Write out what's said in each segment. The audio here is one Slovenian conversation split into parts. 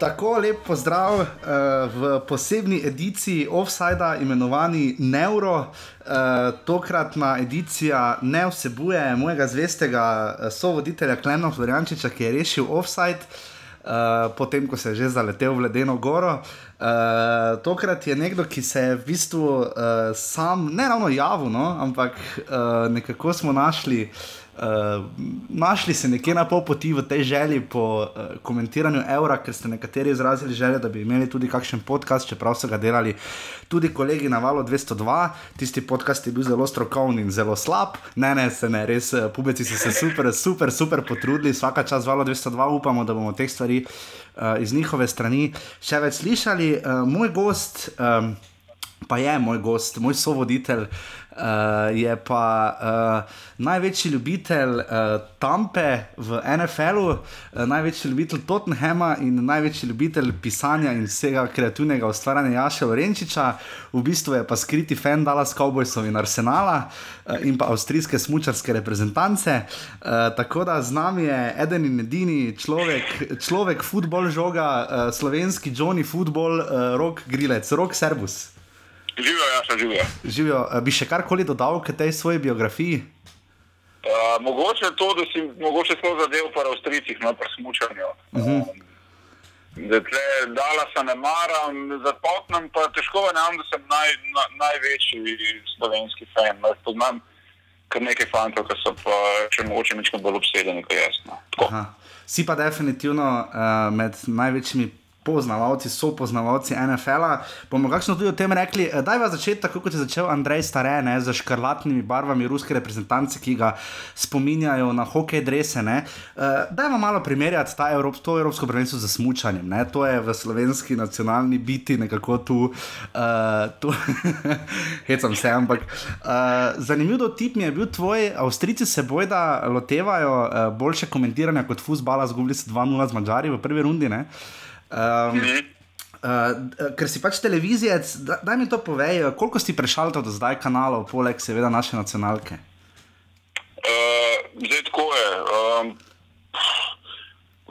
tako lep pozdrav uh, v posebni ediciji Offsida, imenovani Neuro. Uh, tokratna edicija ne vsebuje mojega zvestega sovoditelja Klena Floriančiča, ki je rešil Offside. Uh, potem, ko se je že zaletel v ledeno goro. Uh, tokrat je nekdo, ki se je v bistvu uh, sam, ne ravno javno, no, ampak uh, nekako smo našli uh, Uh, našli se nekje na pol poti v tej želji po uh, komentiranju evra, ker ste nekateri izrazili željo, da bi imeli tudi kakšen podcast, čeprav so ga delali tudi kolegi na valu 202. Tisti podcast je bil zelo strokovni in zelo slab, ne, ne, se ne, res, uh, pubeci so se super, super, super potrudili, vsaka čas valu 202, upamo, da bomo teh stvari uh, iz njihove strani še več slišali. Uh, moj gost. Um, Pa je moj gost, moj sovoditelj, uh, je pa uh, največji ljubitelj uh, Tampe v NFL-u, uh, največji ljubitelj Tottenhama in največji ljubitelj pisanja in vsega kreativnega ustvarjanja Jaša Vrenčiča, v bistvu je pa skriti fan Dallas Cowboysov in Arsenala uh, in pa avstrijske smočarske reprezentance. Uh, tako da z nami je eden in edini človek, človek, futbol žoga, uh, slovenski Johnny Football, uh, rok grilec, rok servus. Živijo, ja, sem živijo. Živijo. Bi še karkoli dodal k tej svoji biografiji? Uh, mogoče to, da si mogoče samo zadev po Avstrijcih, no pa smučanju. Uh -huh. um, Dala se ne maram, zapotnem pa težko verjamem, da sem naj, na, največji slovenski fan. No, poznam kar nekaj fantov, ki so pa še mogoče nekaj bolj obsedeni kot jaz. No. Si pa definitivno uh, med največjimi poznavalci, so poznavalci NFL-a. Bomo kakšno tudi o tem rekli. Eh, daj vas začeti tako, kot je začel Andrej Stare, ne, z škrlatnimi barvami ruske reprezentance, ki ga spominjajo na hokej drese. Uh, daj vam malo primerjati Evrop, to Evropsko prvenstvo za smutšanjem. To je v slovenski nacionalni biti nekako tu, uh, tu hecam se, ampak uh, zanimiv tip mi je bil tvoj, Avstrijci se bojda lotevajo uh, boljše komentiranja kot fusbala, zgubili so 2-0 z Mačari v prvi rundi. Ne? Um, uh, ker si pač televizijec, da, daj mi to povej, koliko si prešalil do zdaj kanalov, poleg seveda naše nacionalke? Uh, zdaj tako je. Um,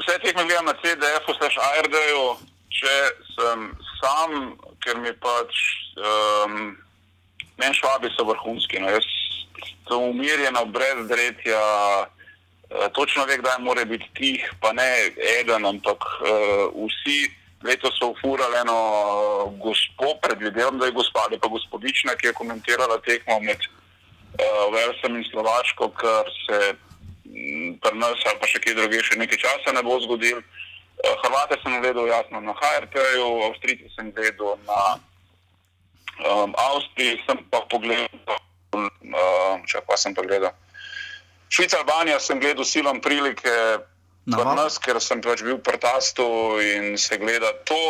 vse teh me gledam na CDF-u, slash ARD-ju, če sem sam, ker mi pač um, meni švabi so vrhunski. No, jaz sem umirjen, brez dretja. Eh, točno ve, kdaj mora biti tih, pa ne eden, ampak uh, vsi. Letos so ufurali eno gospo, predvidevam, da je gospa ali pa gospodična, ki je komentirala tekmo med uh, Velsom in Slovaško, kar se mm, pri nas ali pa še kje druge še nekaj časa ne bo zgodil. Uh, Hrvate sem gledal jasno na HRT-ju, Avstrijce sem gledal na um, Avstriji, sem pa pogledal, uh, če pa sem pa gledal. Švica, Albanija sem gledal silom prilike, nas, ker sem pač bil v prtastu in se gleda to,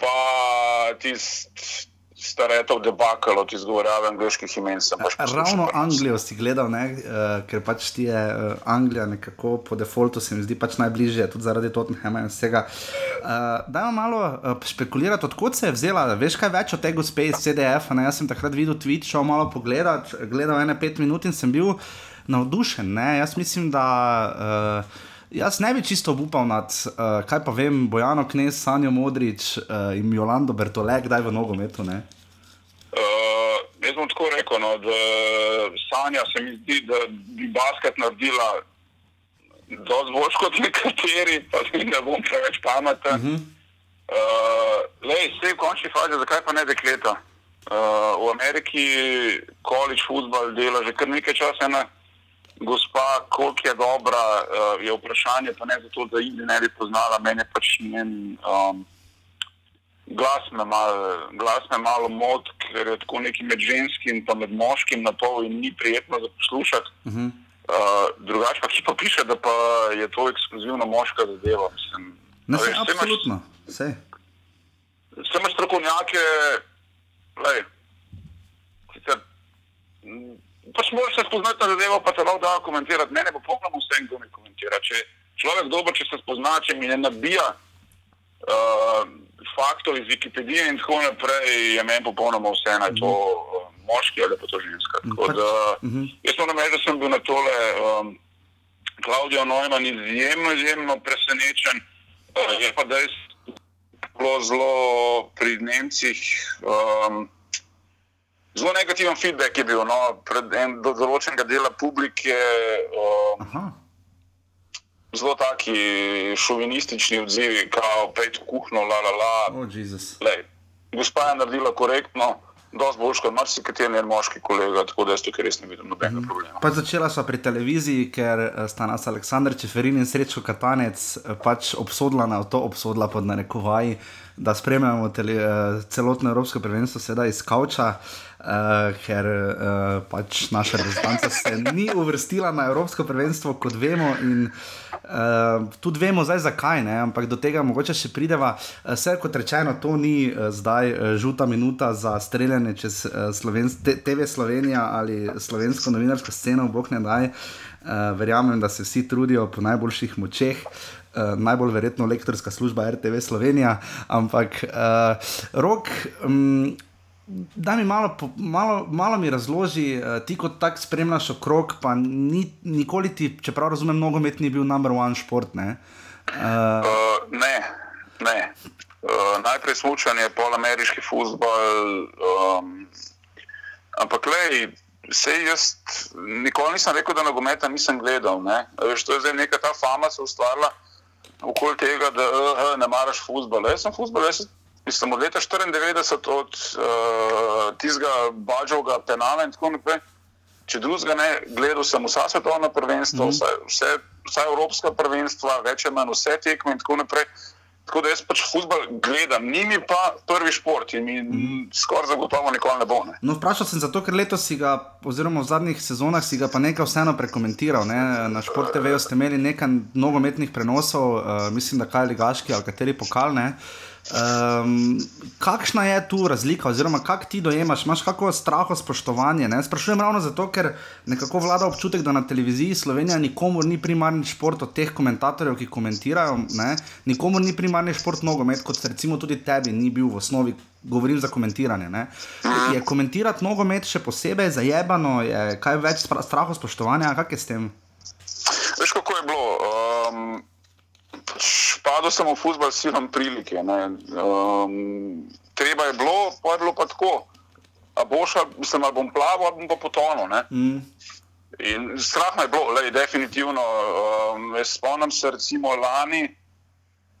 pa tisti staretov debakal od izgovorjave angliških imen. Pač Ravno Anglijo si gledal, ne, uh, ker pač ti je uh, Anglija nekako po defaultu se mi zdi pač najbližje, tudi zaradi Tottenhama in vsega. Uh, Dajmo malo uh, špekulirati, odkot se je vzela, veš kaj več o tej gospe iz CDF, ne, jaz sem takrat videl tweet, šel malo pogledat, gledal ene pet minut in sem bil navdušen. Ne? Jaz mislim, da uh, jaz ne bi čisto upal nad, uh, kaj pa vem, Bojano Knes, Sanjo Modrič uh, in Jolando Bertole, kdaj v nogometu. Uh, jaz bom tako rekel, no, da Sanja se mi zdi, da bi basket naredila. Dosti bolj kot nekateri, pa tudi ne bom preveč pameten. Uh -huh. uh, Lej, vse v končni fazi, zakaj pa ne dekleta? Uh, v Ameriki količ futbol dela že kar nekaj časa. Ne? Gospa, koliko je dobra, uh, je vprašanje, pa ne zato, da jih ne bi poznala, meni pač njen um, glas me malo mal mot, ker je tako neki med ženskim in med moškim na pol in ni prijetno za poslušati. Uh -huh. uh, drugače pa ki pa piše, da pa je to ekskluzivno moška zadeva. Mislim, ne, veš, absolutno, vse. Vse imaš strokovnjake, lej, sicer, pač moraš se spoznati na zadevo, pa te lahko da komentirati. Mene bo popolnoma vse, kdo mi komentira. Če človek dobro, če se spozna, če mi ne nabija uh, faktov iz Wikipedije in tako naprej, je meni popolnoma vse na to uh, moški ali pa to ženska. Tako, pač, da, mhm. Jaz moram reči, da sem bil na tole um, Klaudijo Neumann izjemno, izjemno presenečen. Uh, je pa dejstvo, zelo, zelo pri Nemcih. Um, Zelo negativen feedback je bil no, en, do določenega dela publike. Um, Aha. zelo taki šovinistični odzivi, kao pejt v kuhno, la la la. Oh. Lej, gospa je naredila korektno, dosti boljš kot marsikateri njen moški kolega, tako da jaz tukaj res ne vidim nobenega problema. Pa začela sva pri televiziji, ker eh, sta nas Aleksandr Čeferin in Srečko Katanec eh, pač obsodila na to, obsodila pod narekovaji, da spremljamo tele, eh, celotno Evropsko prvenstvo sedaj iz Kavča. Uh, ker uh, pač naša reprezentanca se ni uvrstila na Evropsko prvenstvo, kot vemo, in uh, tudi vemo, zdaj zakaj, ne? ampak do tega mogoče še prideva. Vse kot rečeno, to ni uh, zdaj uh, žuta minuta za streljanje čez uh, Slovenc TV Slovenija ali slovensko novinarsko sceno, bog ne daj. Uh, verjamem, da se vsi trudijo po najboljših močeh. Uh, najbolj verjetno lektorska služba RTV Slovenija, ampak uh, rok. Um, Da mi malo, malo, malo mi razloži, uh, ti kot tak spremljaš okrog, pa ni, nikoli ti, čeprav razumem, nogomet ni bil number one šport. Ne? Uh, Uh, ne, ne. Uh, najprej smučanje, pol ameriški futbol. Um, ampak, lej, sej jaz nikoli nisem rekel, da nogometa nisem gledal. Ne? Veš, to je zdaj neka ta fama se ustvarila okoli tega, da uh, ne maraš futbola. Jaz sem futbol, jaz sem od leta 94 od uh, tistega Bađovega penala in tako naprej. Če drugega ne, gledal sem vsa svetovna prvenstva, mm. vse, vse, vsa evropska prvenstva, več ali manj vse tekme in tako naprej. Tako da jaz pač futbol gledam, ni mi pa prvi šport in mi mm. skoraj zagotovo nikoli ne bo. Ne. no, vprašal sem zato, ker letos si ga, oziroma v zadnjih sezonah si ga pa nekaj vseeno prekomentiral. Ne? Na Šport TV ste imeli nekaj nogometnih prenosov, uh, mislim, da kaj ligaški ali kateri pokal. Ne? Um, kakšna je tu razlika, oziroma kako ti dojemaš, imaš kako straho spoštovanje? Ne? Sprašujem ravno zato, ker nekako vlada občutek, da na televiziji Slovenija nikomor ni primarni šport od teh komentatorjev, ki komentirajo, ne? nikomor ni primarni šport nogomet, kot recimo tudi tebi ni bil v osnovi. Govorim za komentiranje. Ne? Je komentirati nogomet še posebej zajebano, je kaj več spra- strahu spoštovanja, kak je s tem? Veš, kako je bilo? Um, Padel sem v futbol silom prilike. ne. Um, treba je bilo, pa je bilo pa tako. A boš, mislim, ali bom plaval, ali bom pa potonil. Mm. In strah me je bilo, lej, definitivno. Um, spomnim se recimo lani,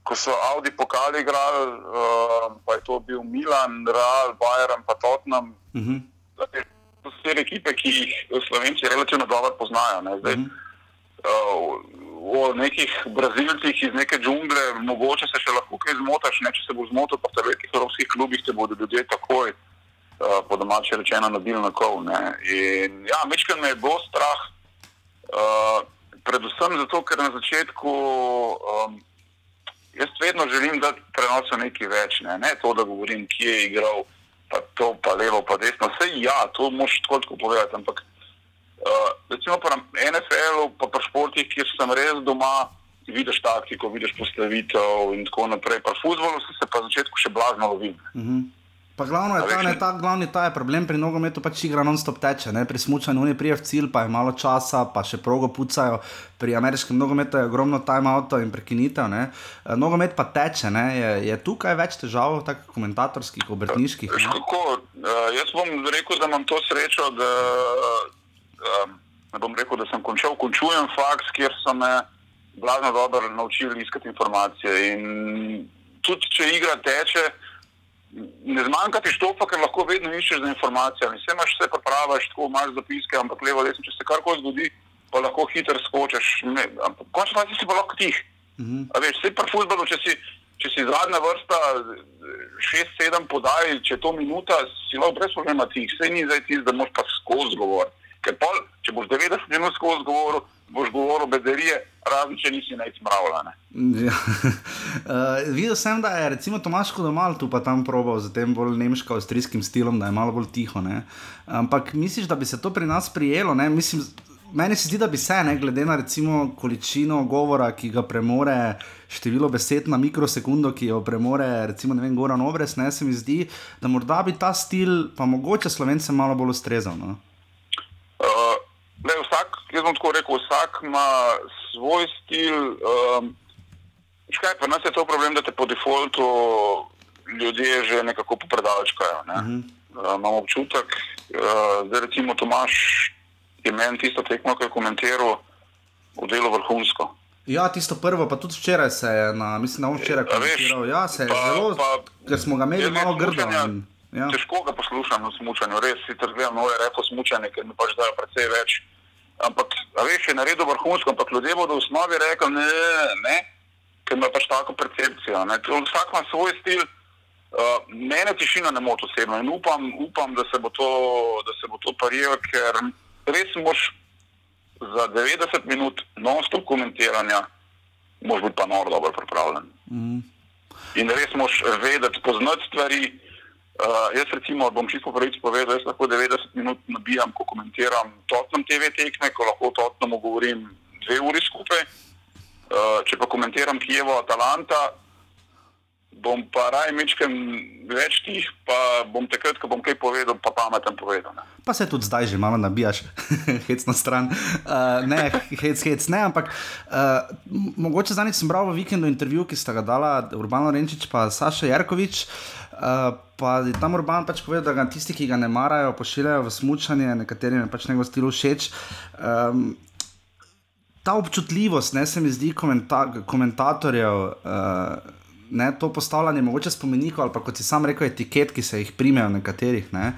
ko so Audi pokali igrali, um, pa je to bil Milan, Real, Bayern, pa Tottenham. Uh -huh. To so te ekipe, ki jih Slovenci relativno dobro poznajo. Ne. Zdaj, Mhm. uh, o nekih Brazilcih iz neke džungle, mogoče se še lahko kaj zmotaš, ne, če se bo zmotil, pa v velikih evropskih klubih te bodo ljudje takoj, uh, po domače rečeno, nabil na kol. ne. In ja, mečkaj me je bilo strah, uh, predvsem zato, ker na začetku um, jaz vedno želim dati prenosu nekaj več, ne, ne to, da govorim, kje je igral, pa to, pa levo, pa desno. Vse ja, to moš tako povedati, ampak Uh, recimo pa na NFL-u, pa pri športih, kjer sem res doma, vidiš taktiko, vidiš postavitev in tako naprej. Pri futbolu sem se pa na začetku še blazno lovil. Uh -huh. Pa glavno je ta, ne, ta, glavni ta je problem pri nogometu, pač igra non-stop teče, ne? pri smučanju oni prije v cilj, pa je malo časa, pa še progo pucajo, pri ameriškem nogometu je ogromno time-outov in prekinitev, ne? Eh, nogomet pa teče, ne? Je, je tukaj več težav, tako komentatorskih, obrtniških. Ne? kako, jaz bom rekel, da imam to srečo, da um, ne bom rekel, da sem končal, končujem faks, kjer so me blazno dobro naučili iskati informacije. In tudi če igra teče, ne zmanjka ti štopa, ker lahko vedno iščeš za informacijami. Vse imaš, vse popraviš, tako imaš zapiske, ampak levo, desno, če se karkoli zgodi, pa lahko hitro skočiš. Končno fazi si pa lahko tih. Mhm. A veš, vse pri futbolu, če si, če si zadnja vrsta, šest, sedem podaj, če je to minuta, si lahko brez problema tih. Vse ni zdaj tisto, da moš pa skozi govoriti. Ker pol, če boš 90 minut skozi govoril, boš govoril bedarije, razen če nisi najcmravljane. Ja. uh, videl sem, da je recimo Tomaš Kodomal tu pa tam probal z tem bolj nemško-avstrijskim stilom, da je malo bolj tiho. Ne? Ampak misliš, da bi se to pri nas prijelo? Ne? Mislim, meni se zdi, da bi se, ne, glede na recimo količino govora, ki ga premore, število besed na mikrosekundo, ki jo premore, recimo, ne vem, Goran Obres, ne, se mi zdi, da morda bi ta stil pa mogoče slovencem malo bolj ustrezal. No? Le, vsak, jaz bom tako rekel, vsak ima svoj stil. Um, škaj, pa nas je to problem, da te po defaultu ljudje že nekako popredalčkajo. Ne? Uh -huh. uh, imam občutek, uh, da recimo Tomaš je meni tisto tekmo, ki je komentiral v delu vrhunsko. Ja, tisto prvo, pa tudi včeraj se je, na, mislim, da je včeraj komentiral. Ja, se je pa, zelo, pa, ker smo ga imeli malo grdo. Ja. Težko ga poslušam na smutnju, res si trgujemo nove repo smutnje, ker mi pač dajo precej več. Ampak, veš, je naredil vrhunsko, ampak ljudje bodo v osnovi rekli, ne, ne, ker ima pač tako percepcijo. Ne. Vsak ima svoj stil. Uh, mene tišina ne moti osebno in upam, upam da se bo to, to pariralo, ker res moš za 90 minut non-stop komentiranja, moš biti pa nor dobro pripravljen. Mm. In res moš vedeti, poznati stvari. Uh, jaz recimo bom čisto pravic povedal, jaz lahko 90 minut nabijam, ko komentiram totnem TV tekme, ko lahko totnem govorim dve uri skupaj. Uh, če pa komentiram Kijevo, Atalanta, bom pa raje mečem več tih, pa bom takrat, ko bom kaj povedal, pa pameten povedal. Ne. Pa se tudi zdaj že malo nabijaš, hec na stran. Uh, ne, hec, hec, ne, ampak uh, mogoče zadnjič sem bral v vikendu intervju, ki sta ga dala Urbano Renčič in Saša Jarkovič. Uh, pa je tam Urban pač povedal, da ga tisti, ki ga ne marajo, pošiljajo v smutanje, nekaterim je pač njegov stil všeč. Um, ta občutljivost, ne se mi zdi, komenta komentatorjev. Uh, ne, to postavljanje mogoče spomenikov ali pa kot si sam rekel, etiket, ki se jih primejo nekaterih. Ne,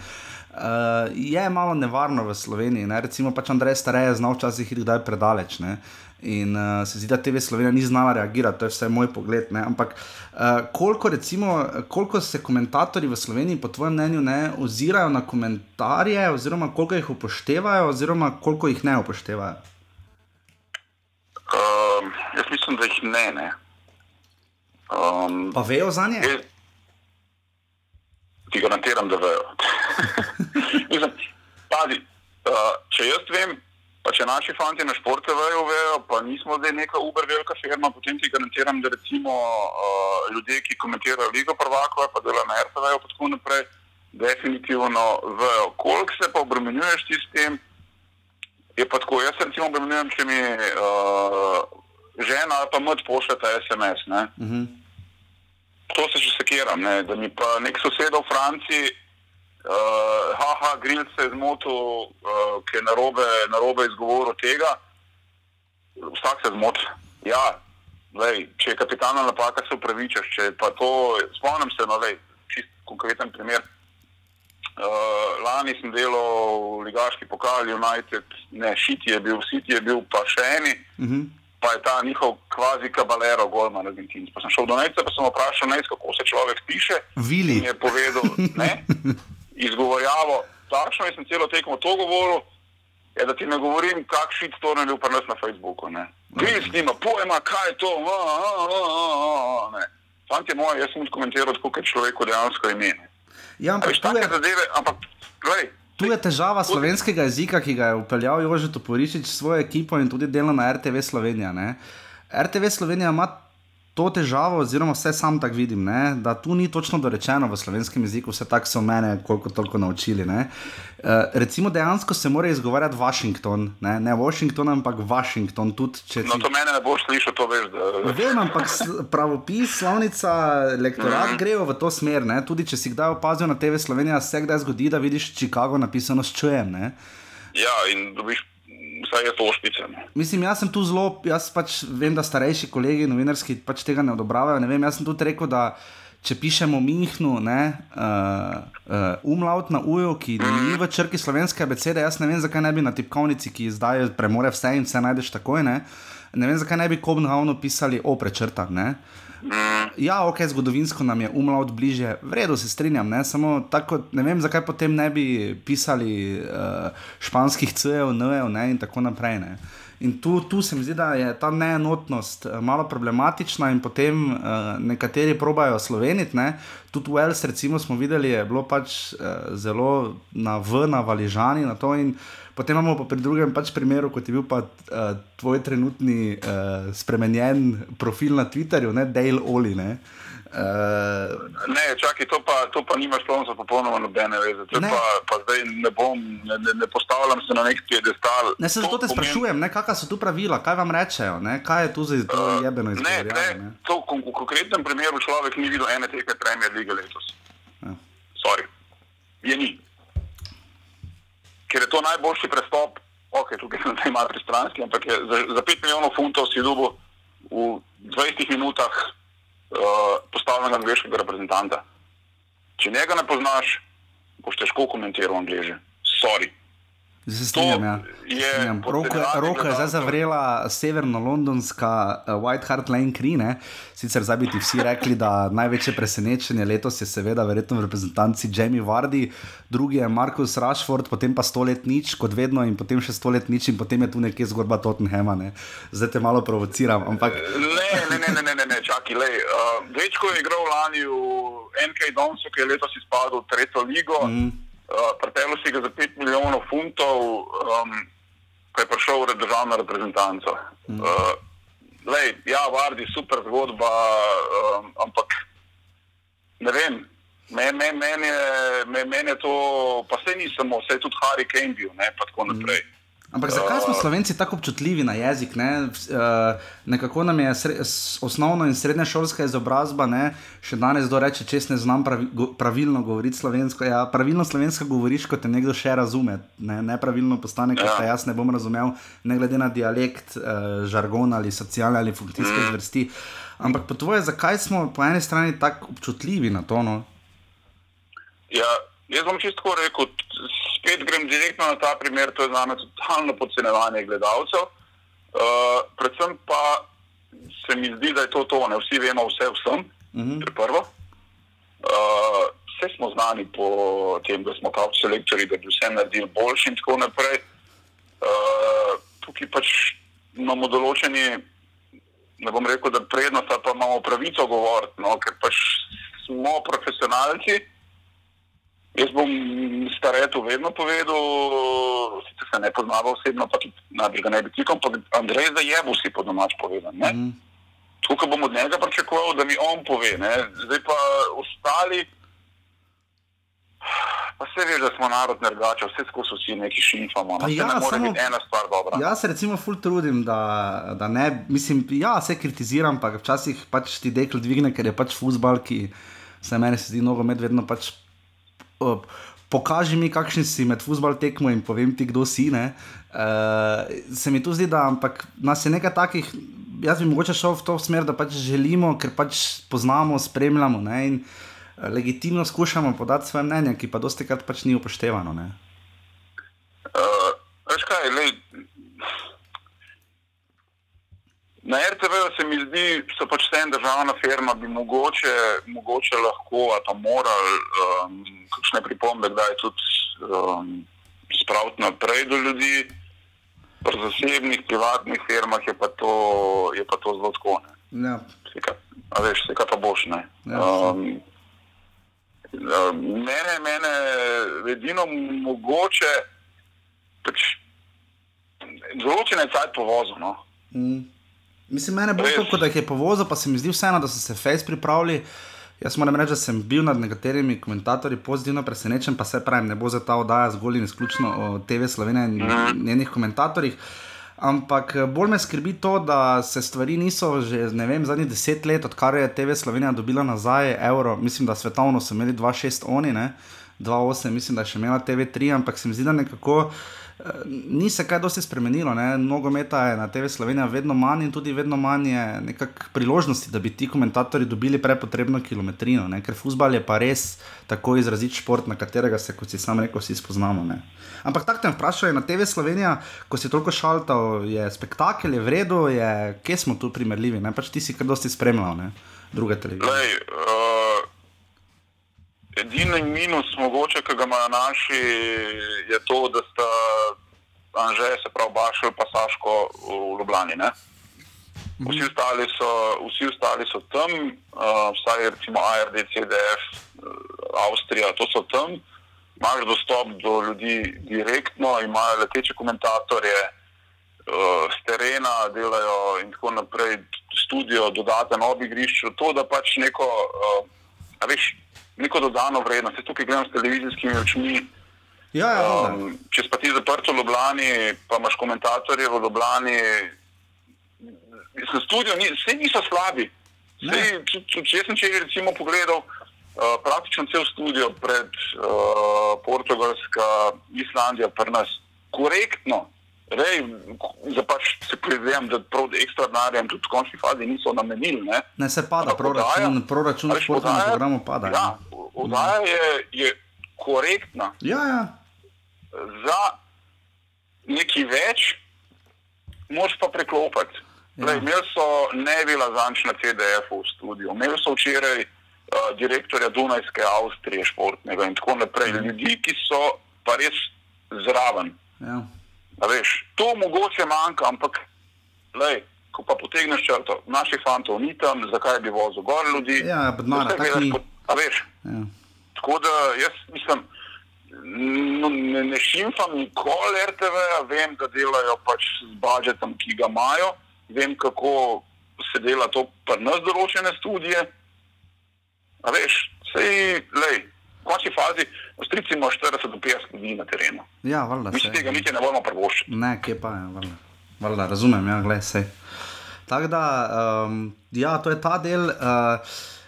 Uh, je malo nevarno v Sloveniji, ne? recimo pač Andrej Starej je znal včasih iti kdaj predaleč. Ne? In uh, se zdi, da TV Slovenija ni znala reagirati, to je vse moj pogled. Ne? Ampak uh, koliko, recimo, koliko se komentatorji v Sloveniji, po tvojem mnenju, ne ozirajo na komentarje, oziroma koliko jih upoštevajo, oziroma koliko jih ne upoštevajo? Um, jaz mislim, da jih ne. ne. Um, pa vejo za nje? Ti garantiram, da vejo. Mislim, pazi, uh, če jaz vem, pa če naši fanti na športu vejo, pa nismo zdaj neka uber velika firma, potem ti garantiram, da recimo uh, ljudje, ki komentirajo Ligo prvakov, pa delajo na RTV, pa tako naprej, definitivno vejo. Koliko se pa obremenjuješ ti s tem, je pa tako, jaz se recimo obremenjujem, če mi uh, žena ali pa mrt pošljete SMS. Uh -huh to se že sekiram, ne? da mi pa nek sosed v Franciji, uh, haha, grill se je zmotil, uh, ki je narobe, narobe izgovoril tega. Vsak se zmoti. Ja, lej, če je kapitalna napaka, se upravičaš. Spomnim se no, čist konkreten primer. Uh, lani sem delal v Ligaški pokal, United, ne, Šiti je bil, City je bil, pa še eni. Uh mhm. -huh pa je ta njihov kvazi kabalero, Goldman, Argentin. Pa sem šel do Neca, pa sem vprašal, ne, kako se človek piše. Vili. In je povedal, ne, izgovorjavo, takšno je sem celo tekmo to govoril. Je, da ti ne govorim, kakšen šit to ne bi prenesel na Facebooku. Vili s njima, pojma, kaj je to. Fantje moje, jaz sem komentiral, kako je človeku dejansko ime. Ja, ampak, je... zadeve, ampak gledaj, Tu je težava slovenskega jezika, ki ga je upeljal Jožet Oporišič s svojo ekipo in tudi delo na RTV Slovenija. Ne? RTV Slovenija ima to težavo, oziroma vse sam tako vidim, ne? da tu ni točno dorečeno v slovenskem jeziku, vse tako so mene koliko toliko naučili. Uh, recimo dejansko se mora izgovarjati Washington, ne, ne Washington, ampak Washington. Tudi, če no, to mene ne boš slišal, to veš. Da... Vem, ampak pravopis, slovnica, lektorat mm -hmm. grejo v to smer. Ne? Tudi če si kdaj opazil na TV Slovenija, se kdaj zgodi, da vidiš Chicago napisano s čujem. Ja, in dobiš vsaj je to ošpice. Mislim, jaz sem tu zelo, jaz pač vem, da starejši kolegi, novinarski, pač tega ne odobravajo. Ne vem, jaz sem tudi rekel, da če pišemo Mihnu, ne, uh, uh, umlaut na uju, ki mm. ni v črki slovenske abecede, jaz ne vem, zakaj ne bi na tipkovnici, ki zdaj premore vse in vse najdeš takoj, ne, ne vem, zakaj ne bi Kopenhavnu pisali o prečrtah. Ja, ok, zgodovinsko nam je umlaut bliže, vredno se strinjam, ne, samo tako, ne vem, zakaj potem ne bi pisali uh, španskih cujev, nujev ne, in tako naprej. Ne. In tu, tu se mi zdi, da je ta neenotnost uh, malo problematična, in potem uh, nekateri probajo sloveniti. Tudi v Els, recimo, smo videli, je bilo pač uh, zelo na v, na valižani na to. Potem imamo pa pri drugem pač primeru, kot je bil pa uh, tvoj trenutni uh, spremenjen profil na Twitterju, ne Dale Oli. Ne? Uh, Ne, čakaj, to pa, to pa nima šlo za popolnoma nobene veze. To Ne. Pa, pa zdaj ne bom, ne, ne, ne postavljam se na nek piedestal. ne, se zato te To pomeni- sprašujem, ne, kakšna so tu pravila, kaj vam rečejo, ne, kaj je tu za to jebeno Ne, izgovarjanje. ne, Ne? to v, v konkretnem primeru človek ni videl ene tekme Premier lige letos. Ja. Sorry. Je ni. Ker je to najboljši prestop, ok, tukaj sem zdaj malo pristranski, ampak je za, za 5 milijonov funtov si dobil v 20 minutah uh, postavljenega angliškega reprezentanta. Če njega ne poznaš, boš težko komentiral angliže. Sorry. Zdaj Se strinjam, ja. Se strinjam. Roko, je- zdaj zavrela severno-londonska uh, White Hart Lane Cree. Ne? Sicer zdaj bi ti vsi rekli, da največje presenečenje letos je seveda verjetno v reprezentanci Jamie Vardy, drugi je Markus Rashford, potem pa sto let nič, kot vedno, in potem še sto let nič, in potem je tu nekje zgodba Tottenhama. Ne? Zdaj te malo provociram, ampak Ne, ne, ne, ne, ne, ne, ne čakaj, lej. Uh, Večko je igral lani v NK Donsu, ki je letos izpadel v tretjo ligo. Mm. Uh, Prepelo si ga za 5 milijonov funtov, um, ko je prišel v državno reprezentanco. Mm. Uh, lej, ja, Vardi, super zgodba, um, ampak ne vem. Meni men, men je, men, men je to, pa se ni samo, se je tudi Harry Kane bil, ne, pa tako naprej. Mm. Ampak zakaj smo Slovenci tako občutljivi na jezik? Ne? Uh, nekako nam je sre, osnovno in srednja šolska izobrazba, ne? še danes kdo reče, če ne znam pravi, go, pravilno govoriti slovensko. Ja, pravilno slovensko govoriš, kot te nekdo še razume, ne? nepravilno postane, kot Ja. te jaz ne bom razumel, ne glede na dialekt, uh, žargon ali socialne ali funkcijske mm. zvrsti. Ampak po tvoje, zakaj smo po eni strani tako občutljivi na to? No? Ja, jaz bom čisto rekel, spet grem direktno na ta primer, to je za me totalno podcenevanje gledalcev. Uh, predvsem pa se mi zdi, da je to to, ne vsi vemo vse vsem, mm -hmm. to je prvo. Uh, vse smo znani po tem, da smo kao selektori, da bi vse naredili boljši in tako naprej. Uh, tukaj pač imamo določeni, ne bom rekel, da prednost, pa imamo pravico govoriti, no, ker pač smo profesionalci. Jaz bom staretu vedno povedal, sicer se ne poznava osebno, pa najbolj ga ne bi tikal, ampak Andrej za jebu si po domač povedan. Mm. Tukaj bom od njega pričakoval, da mi on pove. Ne? Zdaj pa ostali, pa se veš, da smo narod nergačev, vse skozi vsi neki šimfamo. No? ja, Ja, ne more samo- biti ena stvar dobra. Jaz se recimo ful trudim, da, da ne, mislim, ja, se kritiziram, pa včasih pač ti dekl dvigne, ker je pač futbal, ki se meni se zdi nogomet vedno pač. Uh, Pokaži mi, kakšni si med futbol tekmo in povem ti, kdo si. Uh, se mi tu zdi, da ampak nas je nekaj takih, jaz bi mogoče šel v to smer, da pač želimo, ker pač poznamo, spremljamo ne, in eh, legitimno skušamo podati svoje mnenje, ki pa dosti krat pač ni upoštevano. Ne. Uh, veš kaj, lej, na RTV se mi zdi, so pač vse en državna firma, bi mogoče, mogoče lahko ali pa morali um, kakšne pripombe, kdaj tudi um, spraviti naprej do ljudi. Pri zasebnih, privatnih firmah je pa to, je pa to zelo tako. Ja. Vse kaj, a veš, vse kaj pa boš. ne. Ja, Um, uh, mene, mene edino mogoče, pač, določene cajt povozu. No. Mm. Mislim, mene bolj kot da jih je povozil, pa se mi zdi vseeno, da so se face pripravili. Jaz moram reči, da sem bil nad nekaterimi komentatorji pozitivno presenečen, pa se pravim, ne bo za ta oddaja zgolj in izključno o TV Slovenije in njenih komentatorjih. Ampak eh, bolj me skrbi to, da se stvari niso že, ne vem, zadnjih deset let, odkar je TV Slovenija dobila nazaj evro. Mislim, da svetovno so imeli 2-6 oni, ne? 2-8, mislim, da je še imela TV3, ampak se mi zdi, da nekako ni se kaj dosti spremenilo. Ne? Nogometa je na TV Slovenija vedno manj in tudi vedno manj je nekak priložnosti, da bi ti komentatorji dobili prepotrebno kilometrino, ne? ker futbal je pa res tako izrazit šport, na katerega se, kot si sam rekel, vsi spoznamo. Ne? Ampak tako te vprašajo na TV Slovenija, ko si toliko šaltal, je spektakel, je v redu, je, kje smo tu primerljivi, ne? pač ti si kar dosti spremljal, ne? druge televizije. Lej, uh, edini minus, mogoče, ki ga imajo naši, je to, da sta Anže, se pravi Bašel, pa Saško v Ljubljani. Ne? Vsi ostali so, vsi ostali so tam, uh, vsaj recimo ARD, CDF, uh, Avstrija, to so tam. Imaš dostop do ljudi direktno, imajo leteče komentatorje, uh, z terena delajo in tako naprej. studio, dodaten ob igrišču, to da pač neko, uh, veš, neko dodano vrednost. Jaz tukaj gledam s televizijskimi očmi. Ja, ja. Um, če pa ti zaprt v Ljubljani, pa imaš komentatorje v Ljubljani, studio, ni, vse niso slabi. Sej, če, če, če sem če recimo pogledal, uh, praktično cel studio pred uh, Portugalska, Islandija, pri nas, korektno. Rej, za pač se prizadevam, da ekstra denarja tudi v končni fazi niso namenili. Ne? Ne se pada, proračun, proračun a veš, športnega oddaja- programa pada. Ja, oddaja je, je korektna. ja, ja. za nekaj več, moš pa preklopiti. Ja. Ja. Imeli so Nevila Zanč na CDF-u v studiu, imeli so včeraj uh, direktorja Dunajske Avstrije športnega in tako naprej. Mhm. Ljudi, ki so pa res zraven. ja. A Veš, to mogoče manjka, ampak lej, ko pa potegneš črto, naših fantov ni tam, zakaj bi vozil gor ljudi. Ja, denarja Vse tako ni. po- A veš, ja. Tako da jaz mislim, no, ne, ne šimfam nikoli RTV, vem, da delajo pač z budžetom, ki ga imajo, vem, kako se dela to pri nas določene studije. A veš, sej, lej, v končni fazi, ostrici ima 40 do 50 ljudi na terenu. ja valjda Mi se. tega niti ne bomo prvoščiti. Ne, kje pa je, valjda. valjda razumem, ja, gledaj se. Tako da, um, ja, to je ta del. Uh,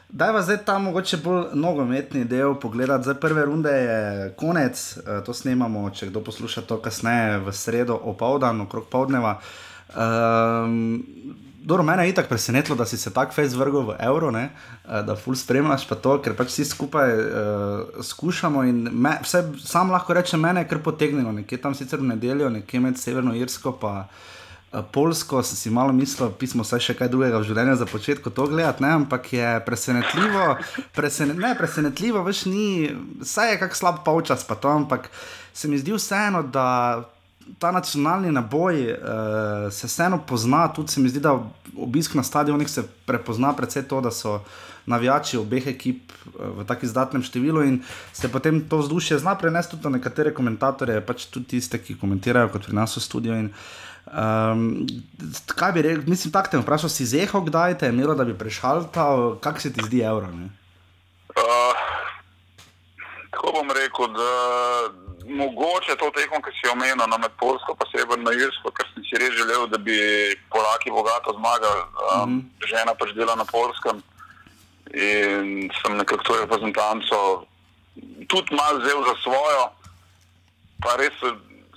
Dajva zdaj ta mogoče bolj nogometni del pogledati. Zdaj prve runde je konec, uh, to snemamo, če kdo posluša to kasneje, v sredo opoldan, okrog povdneva. Um, Dobro, mene je itak presenetilo, da si se tako fejs vrgel v evro, ne? eh, da ful spremljaš pa to, ker pač vsi skupaj uh, skušamo. Me, vse, sam lahko rečem, mene je kar potegnilo, nekje tam sicer v nedeljo, nekje med Severno Irsko in uh, Polsko, sem si malo mislil, pismo vsaj še kaj drugega v življenju za začetek to gledati, ne? ampak je presenetljivo, presene, ne presenetljivo, več ni, vse je kak slab polčas pa to, ampak se mi zdi vseeno, da ta nacionalni naboj uh, se vseeno pozna, tudi se mi zdi, da obisk na stadionih se prepozna predvsem to, da so navijači obeh ekip uh, v tako izdatnem številu in se potem to vzdušje zna prenesti tudi na nekatere komentatorje, pač tudi tiste, ki komentirajo kot pri nas v studiu. Um, kaj bi rekel, mislim, tako te vprašal, si zehal, kdaj te je imelo, da bi prešaltal, kako se ti zdi evro? Uh, tako bom rekel, da mogoče to tekmo, ki si omenil, no, med Polsko in Severno Irsko, ker sem si res želel, da bi Polaki bogato zmagali. Um, mm -hmm. Žena pač dela na Polskem in sem nekako to reprezentanco tudi malo vzel za svojo, pa res eh,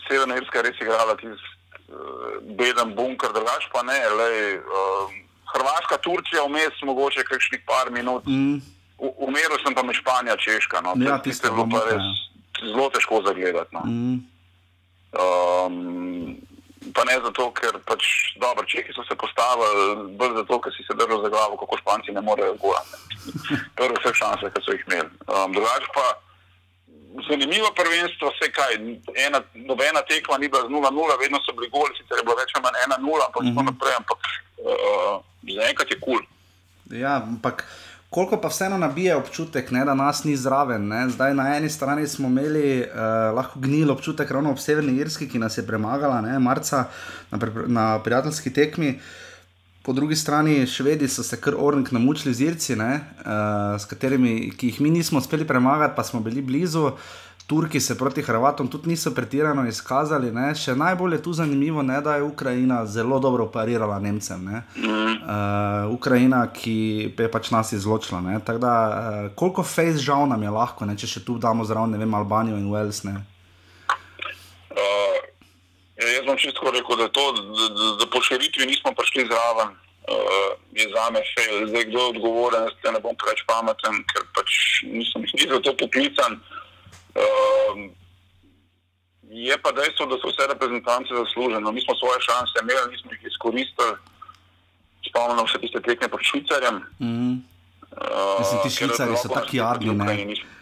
Severna Irska res igrala tisti uh, beden bunker, drugač pa ne. Lej, uh, Hrvaška, Turčija, vmes mogoče kakšnih par minut. Mm, U- Umeril sem pa med Španija, Češka. No. Ja, tiste je bilo pa res zelo težko zagledati. No. mm, Um, pa ne zato, ker pač dobro, Čehi so se postavili, bolj zato, ker si se držal za glavo, kako Španci ne morejo gora. Prve vse šanse, ki so jih imeli. Um, drugače pa zanimivo prvenstvo, vse kaj, ena, nobena tekma ni bila z 0-0, vedno so bili goli, sicer je bilo več ali manj 1-0, ampak tako naprej, ampak uh, zaenkrat je kul. Cool. Ja, ampak koliko pa vseeno nabije občutek, ne, da nas ni zraven. Ne? Zdaj na eni strani smo imeli uh, lahko gnil občutek ravno ob Severni Irski, ki nas je premagala, ne, marca na, na prijateljski tekmi. Po drugi strani švedi so se kar ornk namučili z Irci, ne, uh, s katerimi jih mi nismo uspeli premagati, pa smo bili blizu. Turki se proti Hrvatom tudi niso pretirano izkazali. Ne. Še najbolj je tu zanimivo, ne, da je Ukrajina zelo dobro parirala Nemcem. Ne. Uh, Ukrajina, ki je pač nas izločila. ne. Tako da, uh, koliko face žal nam je lahko, ne, če še tu damo zraven ne vem, Albanijo in Wales. Ne. Uh, jaz bom čisto rekel, da, to, da, da, da po širitvi nismo prišli zraven, uh, je za me fail. Zdaj, kdo je odgovoren, jaz ne bom preveč pameten, ker pač nisem ni za to poklican. Uh, je pa dejstvo, da so vse reprezentance zaslužene. Mi smo svoje šanse imeli, nismo jih izkoristili. Spomnimo se tiste tekme pred Švicarjem. Mm. Uh, Mislim, ti ker Švicarji so nas jadni,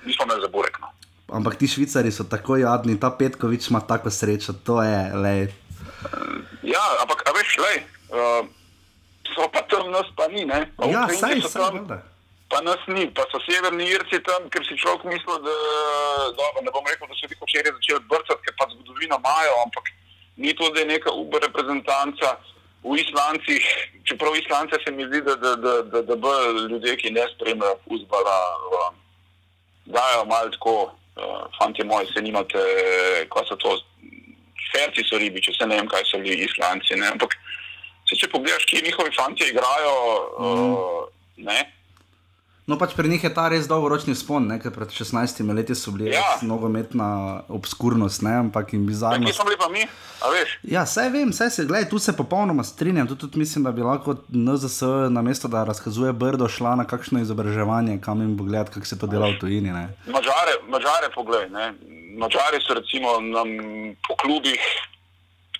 Nismo, imeli za burek. No. Ampak ti švicari so tako jadni, ta Petkovič ima tako srečo, to je le. Ja, ampak a veš, lej, uh, so pa tam nas pa ni, ne? Pa Ja, saj, saj, tam, valjda. Pa nas ni, pa so severni Irci tam, ker si človek mislil, da, dobro, ne bom rekel, da so ti včeraj začeli brcati, ker pa zgodovino imajo, ampak ni to, da je neka uber reprezentanca. v Islancih, čeprav Islance se mi zdi, da, da, da, da, da bolj ljudje, ki ne spremljajo futbola, um, dajo malo tako, uh, fanti moji, se nimate, kaj so to, ferci so ribiči, vse ne vem, kaj so bili Islanci. Ne? Ampak se, če pogledaš, ki njihovi fanti igrajo, uh, ne. No, pač pri njih je ta res dolgoročni spon, ne? ker pred 16 leti so bili Ja. nogometna obskurnost, ne? ampak in bizarno. Kje smo bili pa mi, a veš? Ja, vse vem, vse se, gledaj, tu se popolnoma strinjam. Tu tudi mislim, da bi lahko NZS na mesto, da razkazuje brdo, šla na kakšno izobraževanje, kam jim pogledati, kako se to dela v tujini. Ne? Mačare, mačare poglej, ne. Mačari so recimo nam po klubih,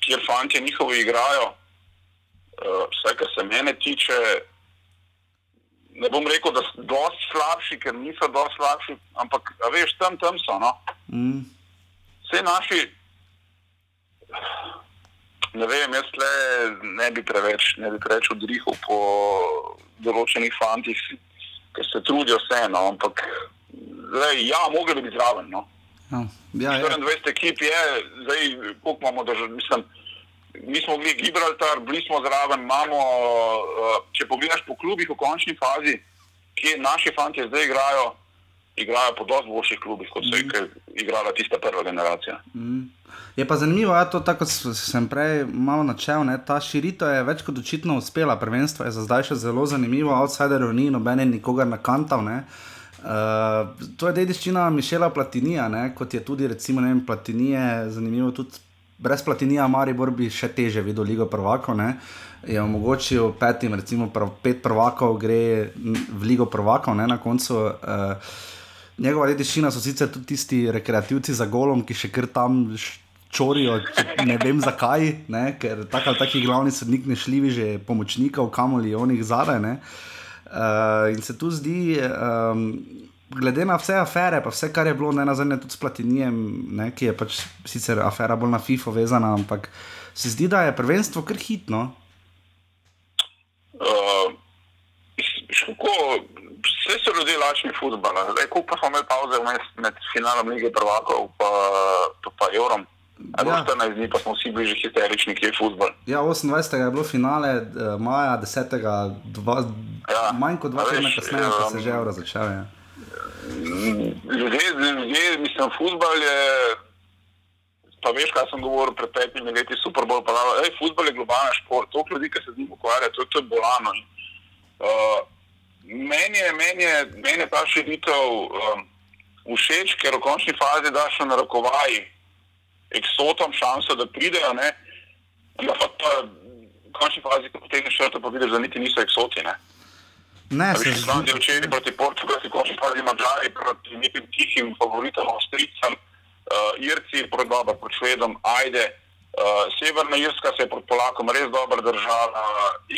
kjer fanti njihovi igrajo, uh, vse kar se mene tiče, ne bom rekel, da so dosti slabši, ker niso dosti slabši, ampak veš, tam, tam so. No. Mm. Vse naši, ne vem, jaz le ne bi preveč, ne bi preveč odrihal po določenih fantih, ki se trudijo vseeno, ampak lej, ja, mogli bi biti zraven. No. Ja, ja, ja. 24 ekip je, zdaj koliko imamo držav, mislim. Mi smo bili Gibraltar, bili smo zraven, imamo, uh, če pogledaš po klubih v končni fazi, kje naši fanti zdaj igrajo, igrajo po dosti boljših klubih, kot so jih igrala tista prva generacija. Mm. Je pa zanimivo, da to, tako kot sem prej malo načel, ne, ta širitev je več kot očitno uspela. Prvenstvo je za zdaj še zelo zanimivo, outsiderov ni, nobene nikogar nakantal. Ne. Uh, to je dediščina Mišela Platinija, ne, kot je tudi recimo ne vem, Platinije, zanimivo tudi. Brez Platinija Maribor bi še teže videl Ligo prvakov. Ne. Je omogočil petim, recimo prv, pet prvakov, gre v Ligo prvakov ne, na koncu. Uh, Njegova dediščina so sicer tudi tisti rekreativci za golom, ki še kar tam čorijo, ne vem zakaj, ne? ker tak ali taki glavni sodnik ne šljivi že pomočnikov, kamoli onih ne. Uh, in se tu zdi, um, glede na vse afere, pa vse, kar je bilo, ne nazadnje tudi s Platinijem, ne, ki je pač sicer afera bolj na FIFO vezana, ampak se zdi, da je prvenstvo kar hitno. Uh, Kako, vse so ljudje lačni futbola. Zdaj, pa smo imeli pauze vmes med finalom lige prvakov pa, pa, pa evrom. A Ja. ja. 14 dni pa smo vsi bili že histerični, kje je futbol. Ja, 28. je bilo finale, eh, maja 10. Dva, ja. Manj kot dva a tedna veš, kasneje, pa se um, že euro začel. Ja. Ljudje, ljudje, mislim, futbol je. Pa veš, kaj sem govoril pred petimi leti, super bolj pa da, hej, futbol je globalni šport, toliko ljudi, ki se z njim ukvarja, to, to je bolano. In, Uh, meni, je, meni, je, meni je ta širitev um, všeč, ker v končni fazi daš na rokovaji eksotom šanso, da pridejo, ne, ampak pa, pa v končni fazi, ko potegneš črto, pa vidiš, da niti niso eksoti. Ne. Ne, se Islandija včeraj proti Portugalski, končni fazi Mačari proti nekim tihim favoritom, Avstrijcem, uh, Irci proti dobro, proti Švedom, Ajde. Uh, Severna Irska se je proti Polakom res dobro držala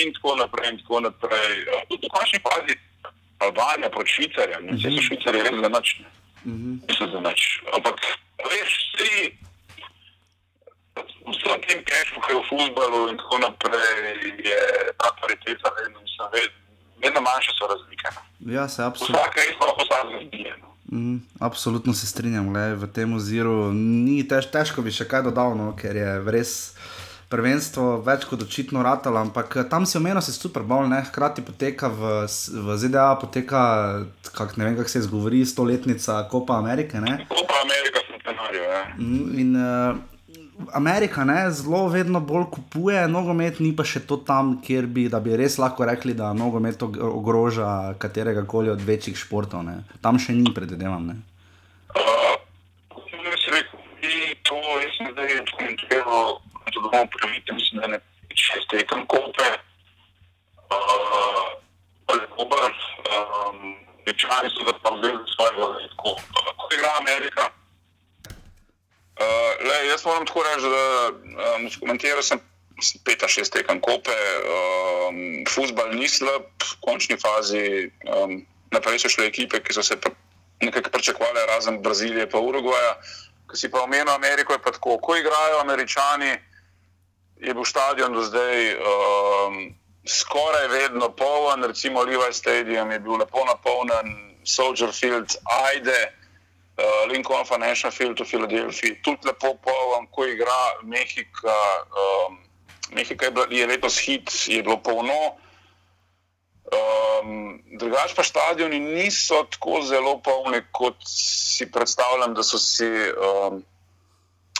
in tako naprej. In tako naprej. Uh, tudi v končni fazi Albanija proti Švicarjem, mm -hmm. vse so Švicarji res za nič. Mm -hmm. Niso za nič. Ampak veš, vsi vsem tem kešu, ki je v futbalu in tako naprej, je ta pariteta vedno, mislim, vedno, vedno manjše so razlike. no. Ja, se absolutno. Vsaka je pa posamezna zbija. No. Mm, absolutno se strinjam, le, v tem oziru ni tež, težko bi še kaj dodal, no, ker je res prvenstvo več kot očitno ratalo, ampak eh, tam si omenil, se Super Bowl, ne, hkrati poteka v, v ZDA, poteka, kak, ne vem, kako se izgovori, stoletnica Copa Amerike. Ne. To pa Amerika centenarjo. Ja. Mm, In uh, Amerika ne, zelo vedno bolj kupuje nogomet, ni pa še to tam, kjer bi, bi res lahko rekli, da nogomet og- ogroža katerega koli od večjih športov. Ne. Tam še ni, predvidevam. ne. Uh, kot sem jaz rekel, to, sem zdaj bomo prvite, mislim, da ne šest tekem kope. Uh, dober, um, Večani so ga pa vzeli za svojega letko. Uh, ko igra Amerika, Uh, le, jaz moram tako reči, da um, komentiral sem pet šest tekem kope, um, futbal ni slab, v končni fazi um, naprej so šle ekipe, ki so se pr nekako pričakovale, razen Brazilije in Urugvaja. Ko si pa omenil Ameriko, je pa tako, ko igrajo Američani, je bil stadion do zdaj um, skoraj vedno poln, recimo Levi Stadium je bil lepo napolnjen, Soldier Field, Ajde uh, Lincoln Financial Field v Filadelfiji, tudi lepo poln, ko igra Mehika, um, kar je bilo- je letos hit, je bilo polno. Um, drugač pa stadioni niso tako zelo polni, kot si predstavljam, da so si um,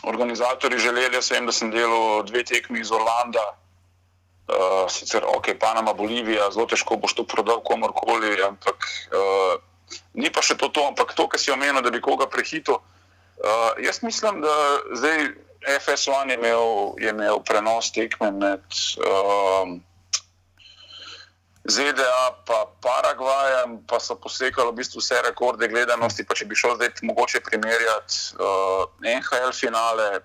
organizatori želeli. Jaz vem, da sem delal dve tekmi iz Orlanda, uh, sicer ok, Panama, Bolivija, zelo težko boš to prodal komorkoli, ampak uh, ni pa še to, to ampak to, kar si omenil, da bi koga prehitil. Uh, jaz mislim, da zdaj FS1 je imel, je imel prenos tekme med. Um, ZDA pa Paragvajem, pa so posekali v bistvu vse rekorde gledanosti. Pa če bi šel zdaj mogoče primerjati uh, NHL finale,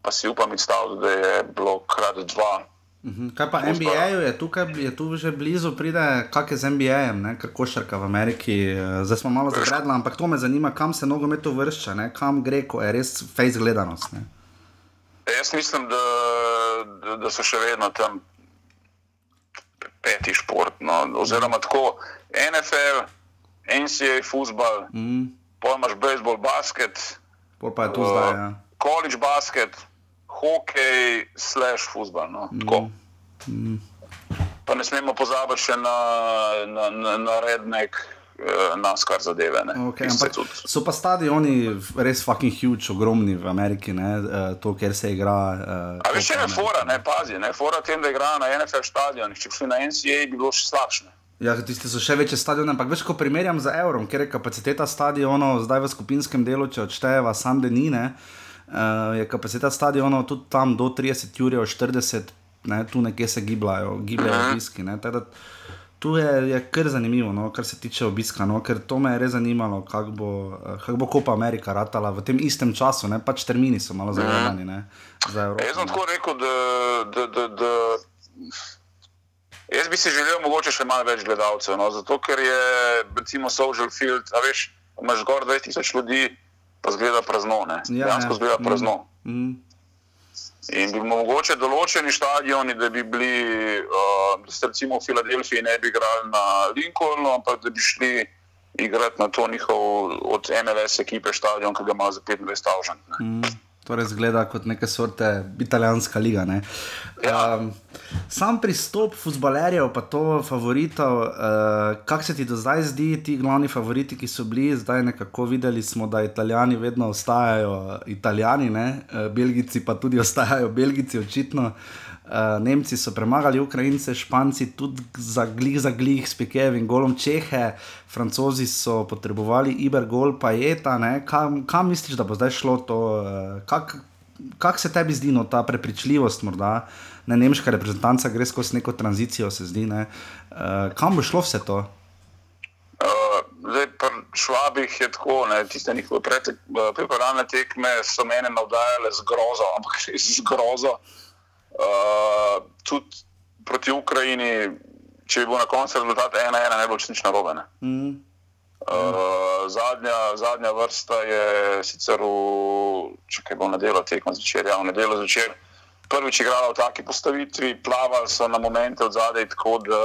pa si upam predstavljati, da je bilo krat dva. Mhm. Kaj pa. NBA-ju je tukaj, je tu že blizu, pride, kak je z NBA-jem, kar košarka v Ameriki. eh, Zdaj smo malo zabredli, ampak to me zanima, kam se nogomet uvršča, ne, kam gre, ko je res face gledanost. Ne. Jaz mislim, da, da, da so še vedno tam peti šport. No. Oziroma tako NFL, NCAA, futbal, Mm, pojmaš bejzbol, basket. pol pa je tu zdaj. Ja. college basket, hokej, slash futbol. No, tako. pa ne smemo pozabiti še na, na, na, na rednek, eh, naskar zadeve. ne. Okay, ampak so pa stadioni res fucking huge, ogromni v Ameriki, ne, eh, to, kjer se igra. eh, A veš, če je ne. fora, ne pazi, ne fora tem, da igrajo na NFL stadionih, če bi šli na NCAA, bi bilo še slabše. Ja, tisti so še večje stadione, ampak veš, ko primerjam z Eurom, ker je kapaciteta stadionov zdaj v skupinskem delu, če odštejeva sam denine, uh, je kapaciteta stadionov tudi tam do 30 jurjev, 40, ne, tu nekje se gibljajo, gibljajo obiski. ne, tako da Tu je, je kar zanimivo, no, kar se tiče obiska, no, ker to me je res zanimalo, kako bo, eh, kak bo Kopa Amerika ratala v tem istem času, ne, pač termini so malo zagledani ne, za Evropo. Jaz sem tako rekel, da, da, da, da jaz bi si želel mogoče še malo več gledalcev, no, zato ker je recimo Social Field, a veš, imaš zgor 20 tisoč ljudi, pa zgleda prazno, ne, Ja, dejansko ja. zgleda prazno. Mm. In bi mogoče določeni stadioni, da bi bili, uh, recimo v Filadelfiji ne bi igrali na Lincolnu, ampak da bi šli igrati na to njihov od MLS ekipe stadion, ki ga ima za 25 tavžant. Mm, torej, zgleda kot neke sorte italijanska liga. Ne? Um, sam pristop futbalerjev, pa to favoritov, uh, kak se ti do zdaj zdi, ti glavni favoriti, ki so bili, zdaj nekako videli smo, da italijani vedno ostajajo italijani, ne? uh, belgici pa tudi ostajajo belgici, očitno. Uh, Nemci so premagali Ukrajince, Španci tudi za glih za glih s Pikevim golom Čehe, Francozi so potrebovali Iber gol, pa je ta, ne? kam, kam misliš, da bo zdaj šlo to? Uh, kak, kak se tebi zdi no, ta prepričljivost, morda ne nemška reprezentanca gre skozi neko tranzicijo, se zdi, ne? Uh, kam bo šlo vse to? Uh, zdaj, pri Švabih je tako, ne, tiste njihove eh, pripravljalne tekme so mene navdajale z grozo, ampak res z grozo. Uh, tudi proti Ukrajini, če bi bil na koncu rezultat 1-1, ne bi bilo čisto nič narobe. Mm, Uh, zadnja, zadnja vrsta je sicer v, če kaj bo nedeljo tekmo zvečer, ja, v nedeljo zvečer. Prvič igrala v taki postavitvi, plavali so na momente od zadaj, tako da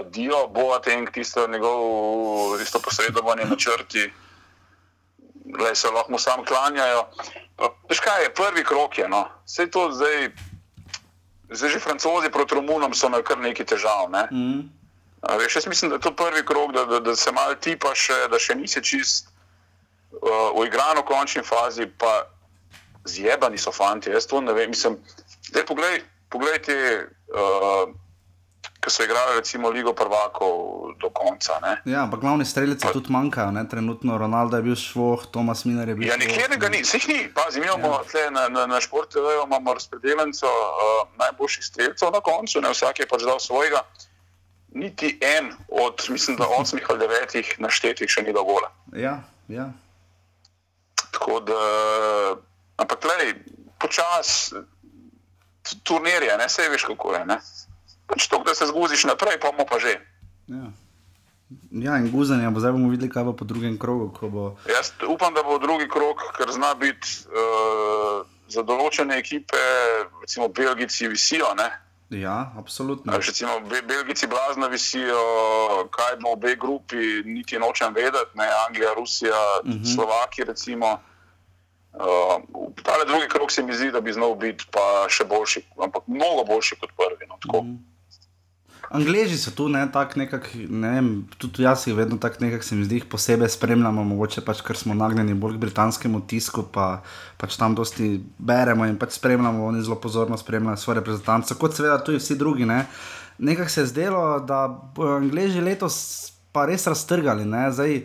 adijo, Boateng, tisto njegov, tisto posredovanje na črti, le se lahko sam klanjajo. Pa, Veš kaj je, prvi krok je, no, vse to zdaj, zdaj že francozi proti Romunom so imeli kar nekaj težav, ne. mm, A Veš, jaz mislim, da je to prvi krok, da, da, da se malo tipa še, da še nisi čist uh, uigran v končni fazi, pa zjebani so fanti. Jaz to ne vem. Mislim, zdaj poglej, poglej te, uh, ki so igrali recimo Ligo prvakov do konca. Ne? ja, ampak glavni strelci tudi manjkajo, ne? trenutno Ronaldo je bil švoh, Tomas Miner je bil Ja, nikjer ga ni, vseh ni. Pazi, mi imamo ja. na, na, na športu, imamo razpredeljenco uh, najboljših strelcev na koncu, ne vsak je pač dal svojega. Niti en od, mislim, da osmih ali devetih naštetih še ni dal gola. Ja, ja. Tako da, ampak gledaj, počas t- turnirje, ne se veš, kako je. Ne? Pač to, da se zguziš naprej, pa bomo pa že. Ja. ja, in guzanje, bo zdaj bomo videli, kaj bo po drugem krogu. Bo... Jaz upam, da bo drugi krok, ker zna biti uh, za določene ekipe, recimo Belgijci visijo. Ne? Ja, absolutno. A veš, Recimo, Be- Belgijci blazno visijo, kaj bo v obe grupi, niti nočem vedeti, ne Anglija, Rusija, uh -huh. Slovaki. Recimo. Uh, ta drugi krok se mi zdi, da bi znal biti pa še boljši, ampak mnogo boljši kot prvi. No, tako. Mhm. Angleži so tu ne, tako nekako, ne vem, tudi jaz jih vedno tako nekako se mi zdi, posebej spremljamo, mogoče pač, ker smo nagnjeni bolj k britanskemu tisku, pa pač tam dosti beremo in pač spremljamo, oni zelo pozorno spremljajo svoje reprezentance, kot seveda tudi vsi drugi. Ne. Nekako se je zdelo, da bodo Angleži letos pa res raztrgali, ne, zdaj.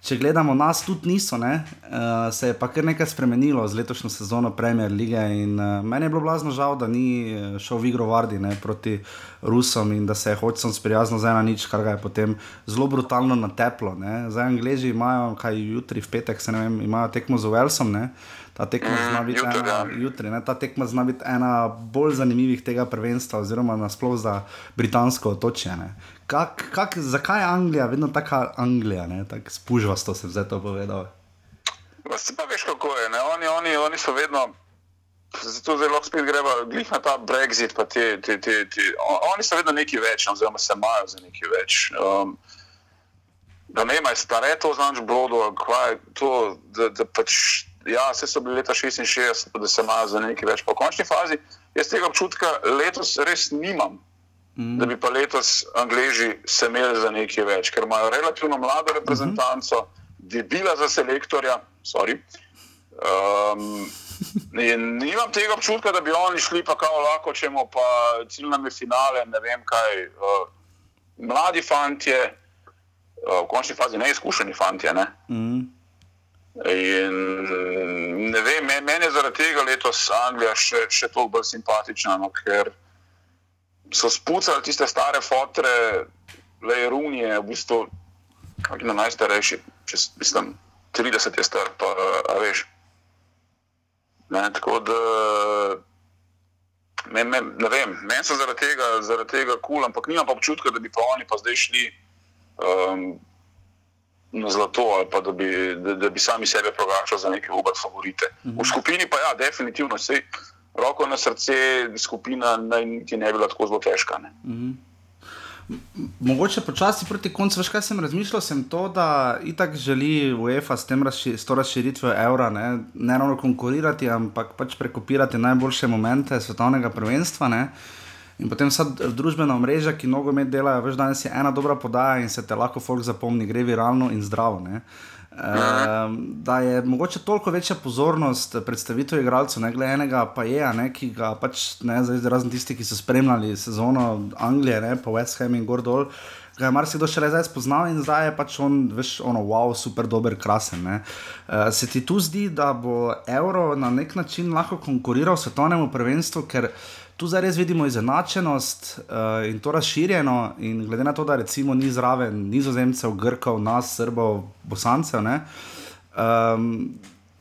Če gledamo nas, tudi niso, uh, se je pa kar nekaj spremenilo z letošnjo sezono Premier League. In, uh, meni je bilo blazno žal, da ni šel v igro Vardi ne, proti Rusom in da se je hočem sprijazniti z ena nič, kar ga je potem zelo brutalno nateplo. Ne. Zdaj, Angliji imajo, kaj jutri, v petek, se ne vem, imajo tekmo z Walesom. Ne. Ta tekma zna biti jutri, ena, ja. jutri, ne, ta tekma zna biti ena bolj zanimivih tega prvenstva, oziroma nasploh za britansko otočje. ne. Kak, kak, zakaj je Anglija vedno taka Anglija, tako spužvasto sem zdaj to povedal? Se pa veš, kako je. ne. Oni, oni, oni so vedno, zato zelo spet greva glih na ta Brexit. Te, te, te, te. Oni so vedno nekaj več, no, oziroma se imajo za nekaj več. Um, da ne imaš stare to znaš blodo, ali kaj je to, da, da pač, ja, vse so bili leta 66, pa da se imajo za nekaj več. V končni fazi jaz tega občutka letos res nimam. Da bi pa letos Angleži se imeli za nekaj več, ker imajo relativno mlado reprezentanco, debila za selektorja, sorry. Um, in nimam tega občutka, da bi oni šli pa kao lahko, če imamo pa cilj nam je finale, ne vem kaj. Uh, mladi fantje, uh, v končni fazi neizkušeni fantje. Ne? Mm. In ne vem, me- meni je zaradi tega letos Anglija še, še toliko bolj simpatična, no, ker so spucali tiste stare fotre, le Runije, v bistvu, kako je najstarejši, čez, mislim, 30 je star, pa a veš. Ne, tako da, me, me, ne vem, meni so zaradi tega, zaradi tega kul, cool, ampak nimam pa občutka, da bi pa oni pa zdaj šli um, na zlato ali pa da bi, da, da bi sami sebe proglašali za neke uber favorite. V skupini pa ja, definitivno, sej, roko na srce, skupina naj niti ne bi bila tako zelo težka. Ne. Mogoče počasi proti koncu, veš kaj sem razmišljal, sem to, da itak želi UEFA s, razši, s to razširitvijo evra ne, ne ravno konkurirati, ampak pač prekopirati najboljše momente svetovnega prvenstva. Ne. In potem vsa družbena mreža, ki nogomet delajo, veš, danes je ena dobra podaja in se te lahko folk zapomni, gre viralno in zdravo. Ne. Um, da je mogoče toliko večja pozornost predstavitev igralcev, ne glede enega, pa je, ne, ki ga pač ne, zdaj razen tisti, ki so spremljali sezono Anglije, ne, pa West Ham in Gordol. Ga je marsikdo šele zdaj spoznal in zdaj je pač on, veš, ono, wow, super, dober, krasen. ne. Uh, se ti tu zdi, da bo evro na nek način lahko konkuriral svetovnemu prvenstvu, ker tu zdaj res vidimo izenačenost uh, in to razširjeno, in glede na to, da recimo ni zraven nizozemcev, grkov, nas, srbov, bosancev. Ne, um,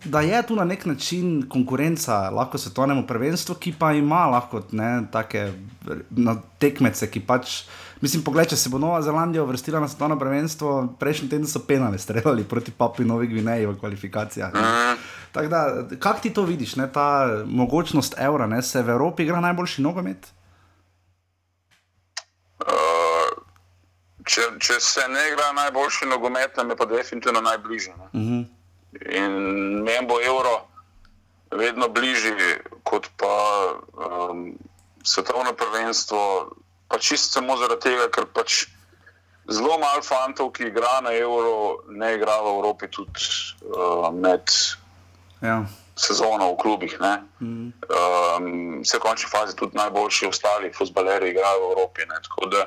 Da je tu na nek način konkurenca lahko svetovnemu prvenstvu, ki pa ima lahko ne, take tekmece, ki pač. Mislim, pogled, če se bo Nova Zelandija uvrstila na svetovno prvenstvo, prejšnji teden so penale streljali proti Papi Novi Gvineji v kvalifikacijah. ne. Tako da, kako ti to vidiš, ne, ta mogočnost evra, ne, se v Evropi igra najboljši nogomet? Uh, če, če se ne igra najboljši nogomet, nam je pa definitivno najbližje. Uh -huh. In meni bo evro vedno bližje kot pa um, svetovno prvenstvo, pa čisto samo zaradi tega, ker pač zelo malo fantov, ki igra na evro, ne igra v Evropi tudi uh, med Ja. sezono v klubih. Ne? Mm. Um, vse v končni fazi tudi najboljši ostali futbaleri igrajo v Evropi. Ne? Tako da,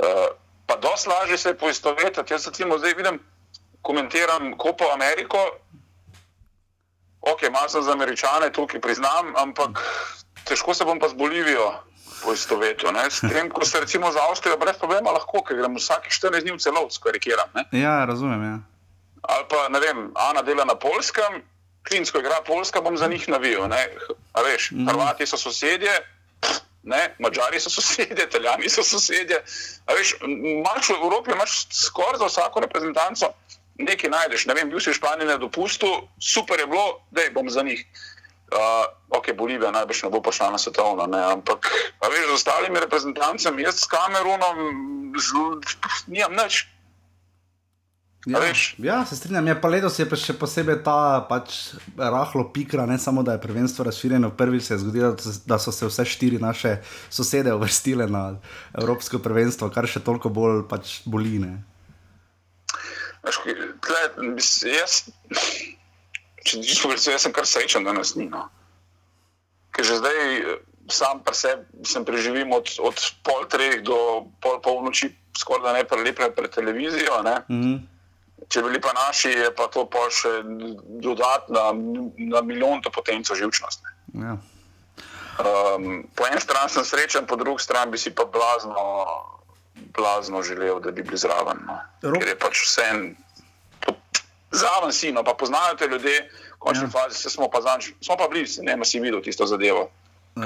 uh, pa dosti lažje se je poistovetiti. Jaz recimo zdaj vidim, komentiram Kopo Ameriko. Ok, malo sem za američane, tukaj priznam, ampak težko se bom pa z Bolivijo poistovetil. S tem, ko se recimo za Avstrijo brez problema lahko, ker gremo vsake 14 dni v celo, skarikiram. ne. ja, razumem. Ja. Ali pa ne vem, Ana dela na polskem, Klinsko igra Poljska, bom za njih. A Veš, Mhm. Hrvati so sosedje, ne, Mačari so sosedje, Italijani so sosedje. A Veš, imaš v Evropi imaš skoraj za vsako reprezentanco nekaj najdeš. Ne vem, bil si v Španiji na dopustu, super je bilo, da bom za njih. Uh, ok, Bolivija najbrž ne bo prišla na svetovno, ne, ampak veš, z ostalimi reprezentancami, jaz s Kamerunom, z, nimam nič. A veš? ja, se strinjam. Je pa letos je pa še posebej ta pač rahlo pikra, ne samo da je prvenstvo razširjeno. Prvič se je zgodilo, da so- se vse štiri naše sosede uvrstile na Evropsko prvenstvo, kar še toliko bolj pač boli. Ne? Veš, ki- Tle, jaz, če ti rečem, jaz sem kar srečen, da nas ni. No. Ker že zdaj eh, sam sebi sem preživim od, od pol treh do pol polnoči, skoraj da ne prelepe pred televizijo. Ne. Mhm. Če bili pa naši, je pa to pol še dodatna na milijon to potenco živčnost. ne. Ja. Um, po eni strani sem srečen, po drugi strani bi si pa blazno, blazno želel, da bi bili zraven. No. Rok- Ker je pač vse en. Zraven si, no pa poznajo te ljudje, v končni Ja. fazi se smo pa zanj, smo pa bili, ne vem, si videl tisto zadevo.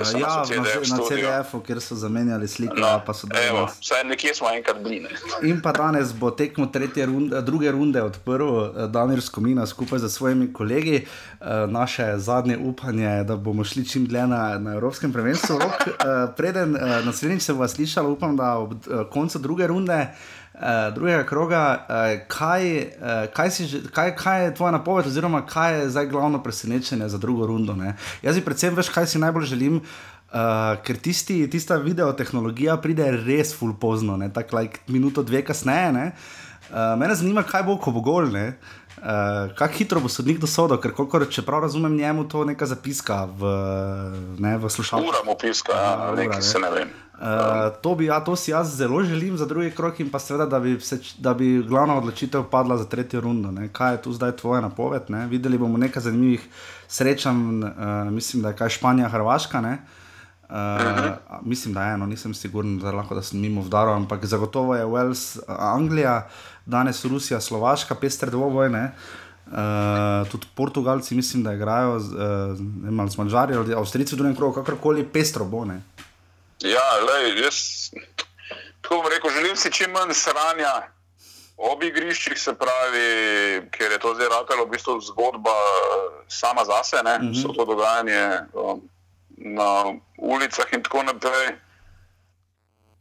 So Ja, na, CDF na studiu. CDF-u, kjer so zamenjali slike, No, ja, pa so evo, vsaj nekje smo enkrat bili. Ne. In pa danes bo tekmo tretje runde, druge runde odprl eh, Damir Skomina skupaj z svojimi kolegi. Eh, Naše zadnje upanje je, da bomo šli čim dlje na, na Evropskem prvenstvu. Rok, eh, preden eh, naslednjič se bo slišalo, upam, da ob eh, koncu druge runde. Uh, drugega kroga, uh, kaj, uh, kaj, si, kaj, kaj je tvoja napoved, oziroma kaj je zdaj glavno presenečenje za drugo rundo? Ne? Jaz si predvsem veš, kaj si najbolj želim, uh, ker tisti, tista videotehnologija pride res full pozno, tako like, minuto, dve kasneje. ne. Uh, mene zanima, kaj bo, ko bo gol. ne. Uh, kako hitro bo sodnik dosodil, ker kolikor, če prav razumem, njemu to neka zapiska v, ne, v slušalki. Ura mu piska, ja, Ura, nekaj ne. se ne vem. Uh, to, bi, ja, to si jaz zelo želim za drugi krok, in pa seveda, da bi, se, da bi glavna odločitev padla za tretjo rundo. Ne. Kaj je tu zdaj tvoja napoved? Ne? Videli bomo nekaj zanimivih srečanj, uh, mislim, da je kaj Španija, Hrvaška. Ne? Uh, uh-huh. Mislim, da je eno, nisem siguren, da lahko da sem mimo vdaril, ampak zagotovo je Wales, Anglija, danes Rusija, Slovaška, pester dvoboj. ne. Uh, tudi Portugalci, mislim, da igrajo z, uh, ne z Mačari ali Avstrijci v drugem krogu, kakorkoli pestro bo. Ne. Ja, lej, jaz tako bom rekel, želim si čim manj sranja ob igriščih, se pravi, ker je to zdaj ratalo v bistvu zgodba eh, sama zase, ne, mm -hmm. vse to dogajanje um, na ulicah in tako naprej.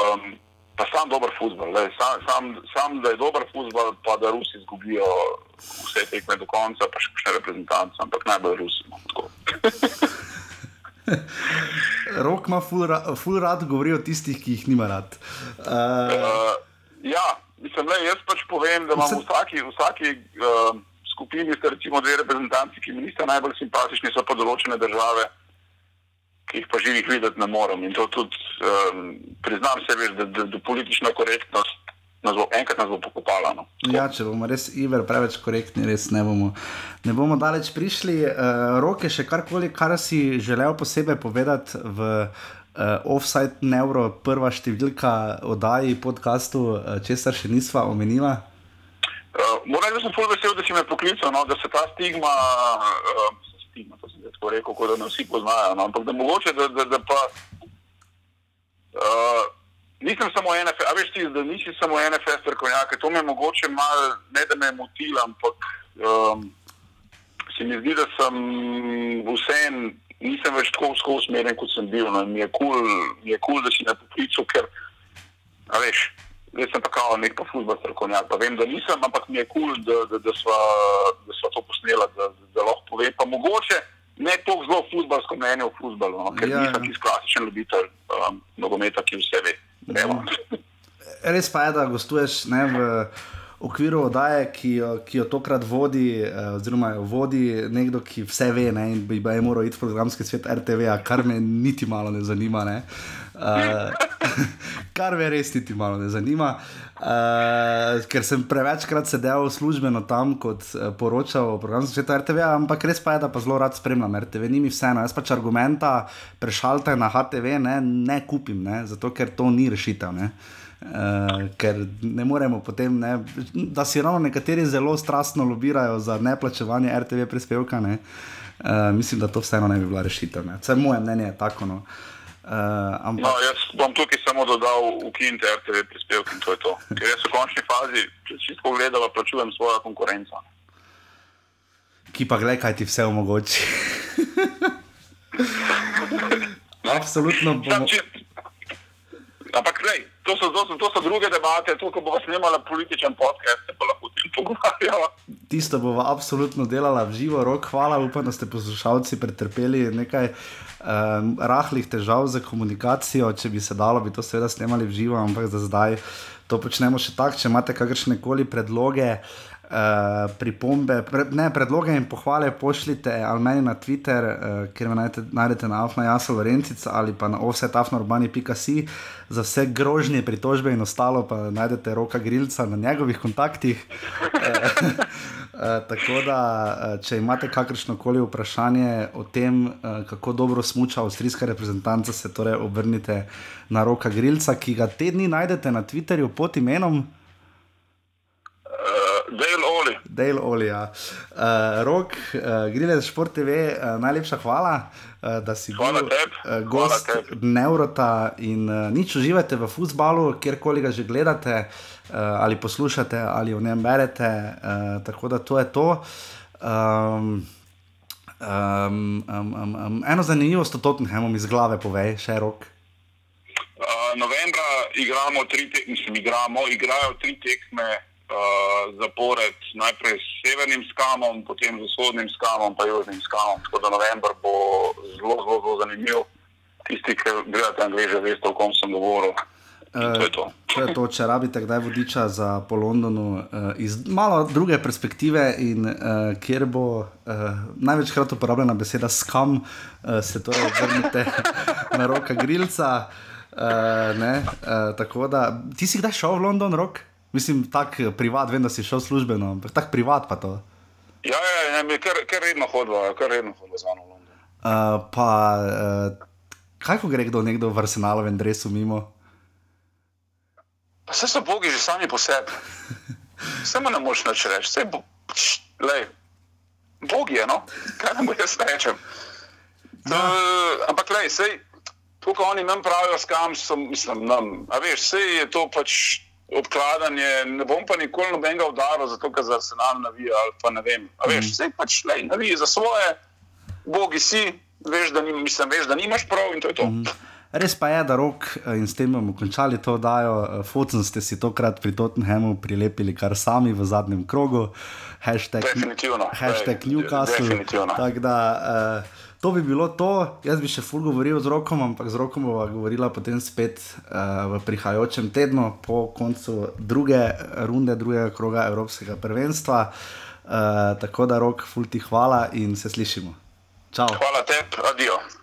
Um, pa sam dober futbol, lej, sam, sam, sam, da je dober futbol, pa da Rusi izgubijo vse tekme do konca, pa še kakšne reprezentance, ampak najbolj Rusi. Rok ima ful, ra, ful rad govori o tistih, ki jih nima rad. Uh, Uh, ja, mislim, le, jaz pač povem, da imam v Se- vsaki, vsaki uh, skupini sta recimo dve reprezentanci, ki mi nista najbolj simpatični, so pa določene države, ki jih pa živih videti ne morem. In to tudi um, priznam sebi, da, da, da politična korektnost nas bo, enkrat nas bo pokopala. No. Tako. ja, če bomo res Iver preveč korektni, res ne bomo, ne bomo daleč prišli. Uh, Roke, še karkoli, kar si želel posebej povedati v uh, Offside Neuro, prva številka oddaji podkastu, uh, česar še nisva omenila. Uh, moram reči, da sem ful vesel, da si me poklical, no, da se ta stigma, uh, stigma, to sem tako rekel, da me vsi poznajo, no, ampak da mogoče, da, da, da pa. Uh, nisem samo NFS, a veš ti, da nisi samo NFS strokovnjak, to me mogoče malo, ne da me motila, ampak um, se mi zdi, da sem vsem, nisem več tako vzko usmerjen, kot sem bil. No, mi je kul, cool, cool, da si me poklical, ker, a veš, jaz sem pa kao nek pa futbol strokovnjak, pa vem, da nisem, ampak mi je kul, cool, da, da, da, sva, da sva to posnela, da, da, lahko pove. Pa mogoče ne tako zelo futbalsko mnenje o futbalu, no, ker Ja, ja, ja. nisem tisti klasičen ljubitelj um, nogometa, ki vse ve. Evo. Res pa je, da gostuješ ne, v okviru oddaje, ki jo, ki jo tokrat vodi, eh, oziroma jo vodi nekdo, ki vse ve ne, in bi bi moral iti v programski svet RTV, kar me niti malo ne zanima. Ne. Uh, kar me res niti malo ne zanima, uh, ker sem prevečkrat sedel službeno tam, kot uh, poročal o programskem svetu RTV, ampak res pa je, da pa zelo rad spremljam RTV, ni mi vseeno. Jaz pač argumenta prešalte na HTV ne, ne kupim, ne, zato ker to ni rešitev. Ne. Uh, ker ne moremo potem, ne, da si ravno nekateri zelo strastno lobirajo za neplačevanje RTV prispevka. Ne, uh, mislim, da to vseeno ne bi bila rešitev. ne. Vsaj moje mnenje je tako. No. Uh, ampak, No, jaz bom tukaj samo dodal ukinite RTV prispevke in to je to. Ker jaz v končni fazi, če si tako gledala, plačujem svojo konkurenco. ki pa gledaj, kaj ti vse omogoči. Absolutno Sam, bomo. če, ampak, lej, to so, to, so, to so druge debate, to, ko bomo snemali političen podcast, se pa lahko o tem pogovarjava. Tisto bomo absolutno delali v živo, rok, hvala, upam, da ste poslušalci pretrpeli nekaj um, rahlih težav za komunikacijo. Če bi se dalo, bi to seveda snemali v živo, ampak za zdaj to počnemo še tako. Če imate kakršne koli predloge, uh, pripombe, pre, ne, predloge in pohvale pošljite ali meni na Twitter, uh, kjer me najdete, najdete na Afna Jasa Lorencica ali pa na offsetafnorbani.si. Za vse grožnje, pritožbe in ostalo pa najdete roka Grilca na njegovih kontaktih. Uh, tako da, uh, če imate kakršno koli vprašanje o tem, uh, kako dobro smuča avstrijska reprezentanca, se torej obrnite na roka Grilca, ki ga tedni najdete na Twitterju pod imenom. Dale Oli. Dale Oli, ja. Uh, Rok, uh, Grile Šport TV, uh, najlepša hvala, uh, da si Hvala bil tebi. uh, gost. Neurota in uh, nič uživate v futbalu, kjerkoli ga že gledate uh, ali poslušate ali o njem berete. Uh, tako da to je to. Um, um, um, um, um, eno zanimivost o Tottenhamu iz glave povej, še rok. Uh, novembra igramo tri tekme, mislim, igramo, igrajo tri tekme zapored, najprej s severnim skamom, potem z vzhodnim skamom, pa južnim skamom. Tako da november bo zelo, zelo, zelo zanimiv. Tisti, ki gledate angliže, veste, o kom sem govoril. In to je to. To je to, če rabite kdaj vodiča za po Londonu, uh, iz malo druge perspektive, in uh, kjer bo uh, največkrat uporabljena beseda skam, uh, se torej obrnite na roka Grilca. Uh, ne, uh, tako da, ti si kdaj šel v London, rok? Mislim, tako privat, vem, da si šel službeno, ampak tako privat pa to. Ja, ja, ja mi kar, kar redno hodimo, kar redno hodimo z vami v London. Uh, pa, uh, kaj ko gre kdo nekdo v arsenalovem dresu mimo? Pa vse so bogi že sami po sebi. Samo ne moreš nič reči, vse bo, č, lej, bogi je, no, kaj ne bo jaz rečem. Ja. Ampak, lej, sej, to, ko oni nam pravijo, skam, so, mislim, nam, a veš, vse je to pač obkladanje, ne bom pa nikoli nobenega udaril, zato ker za arsenal navija ali pa ne vem. A veš, vse pač, lej, navija za svoje, bogi si, veš, da, ni, mislim, veš, da nimaš prav in to je to. Mm. Res pa je, da rok eh, in s tem bomo končali to oddajo. Focen ste si tokrat pri Tottenhamu prilepili kar sami v zadnjem krogu, hashtag, Definitivno. hashtag Newcastle. definitivno. Tako da uh, to bi bilo to. Jaz bi še ful govoril z rokom, ampak z rokom bova govorila potem spet uh, v prihajajočem tednu, po koncu druge runde, drugega kroga Evropskega prvenstva. Uh, tako da rok, ful ti hvala in se slišimo. Čau. Hvala tebi, adijo.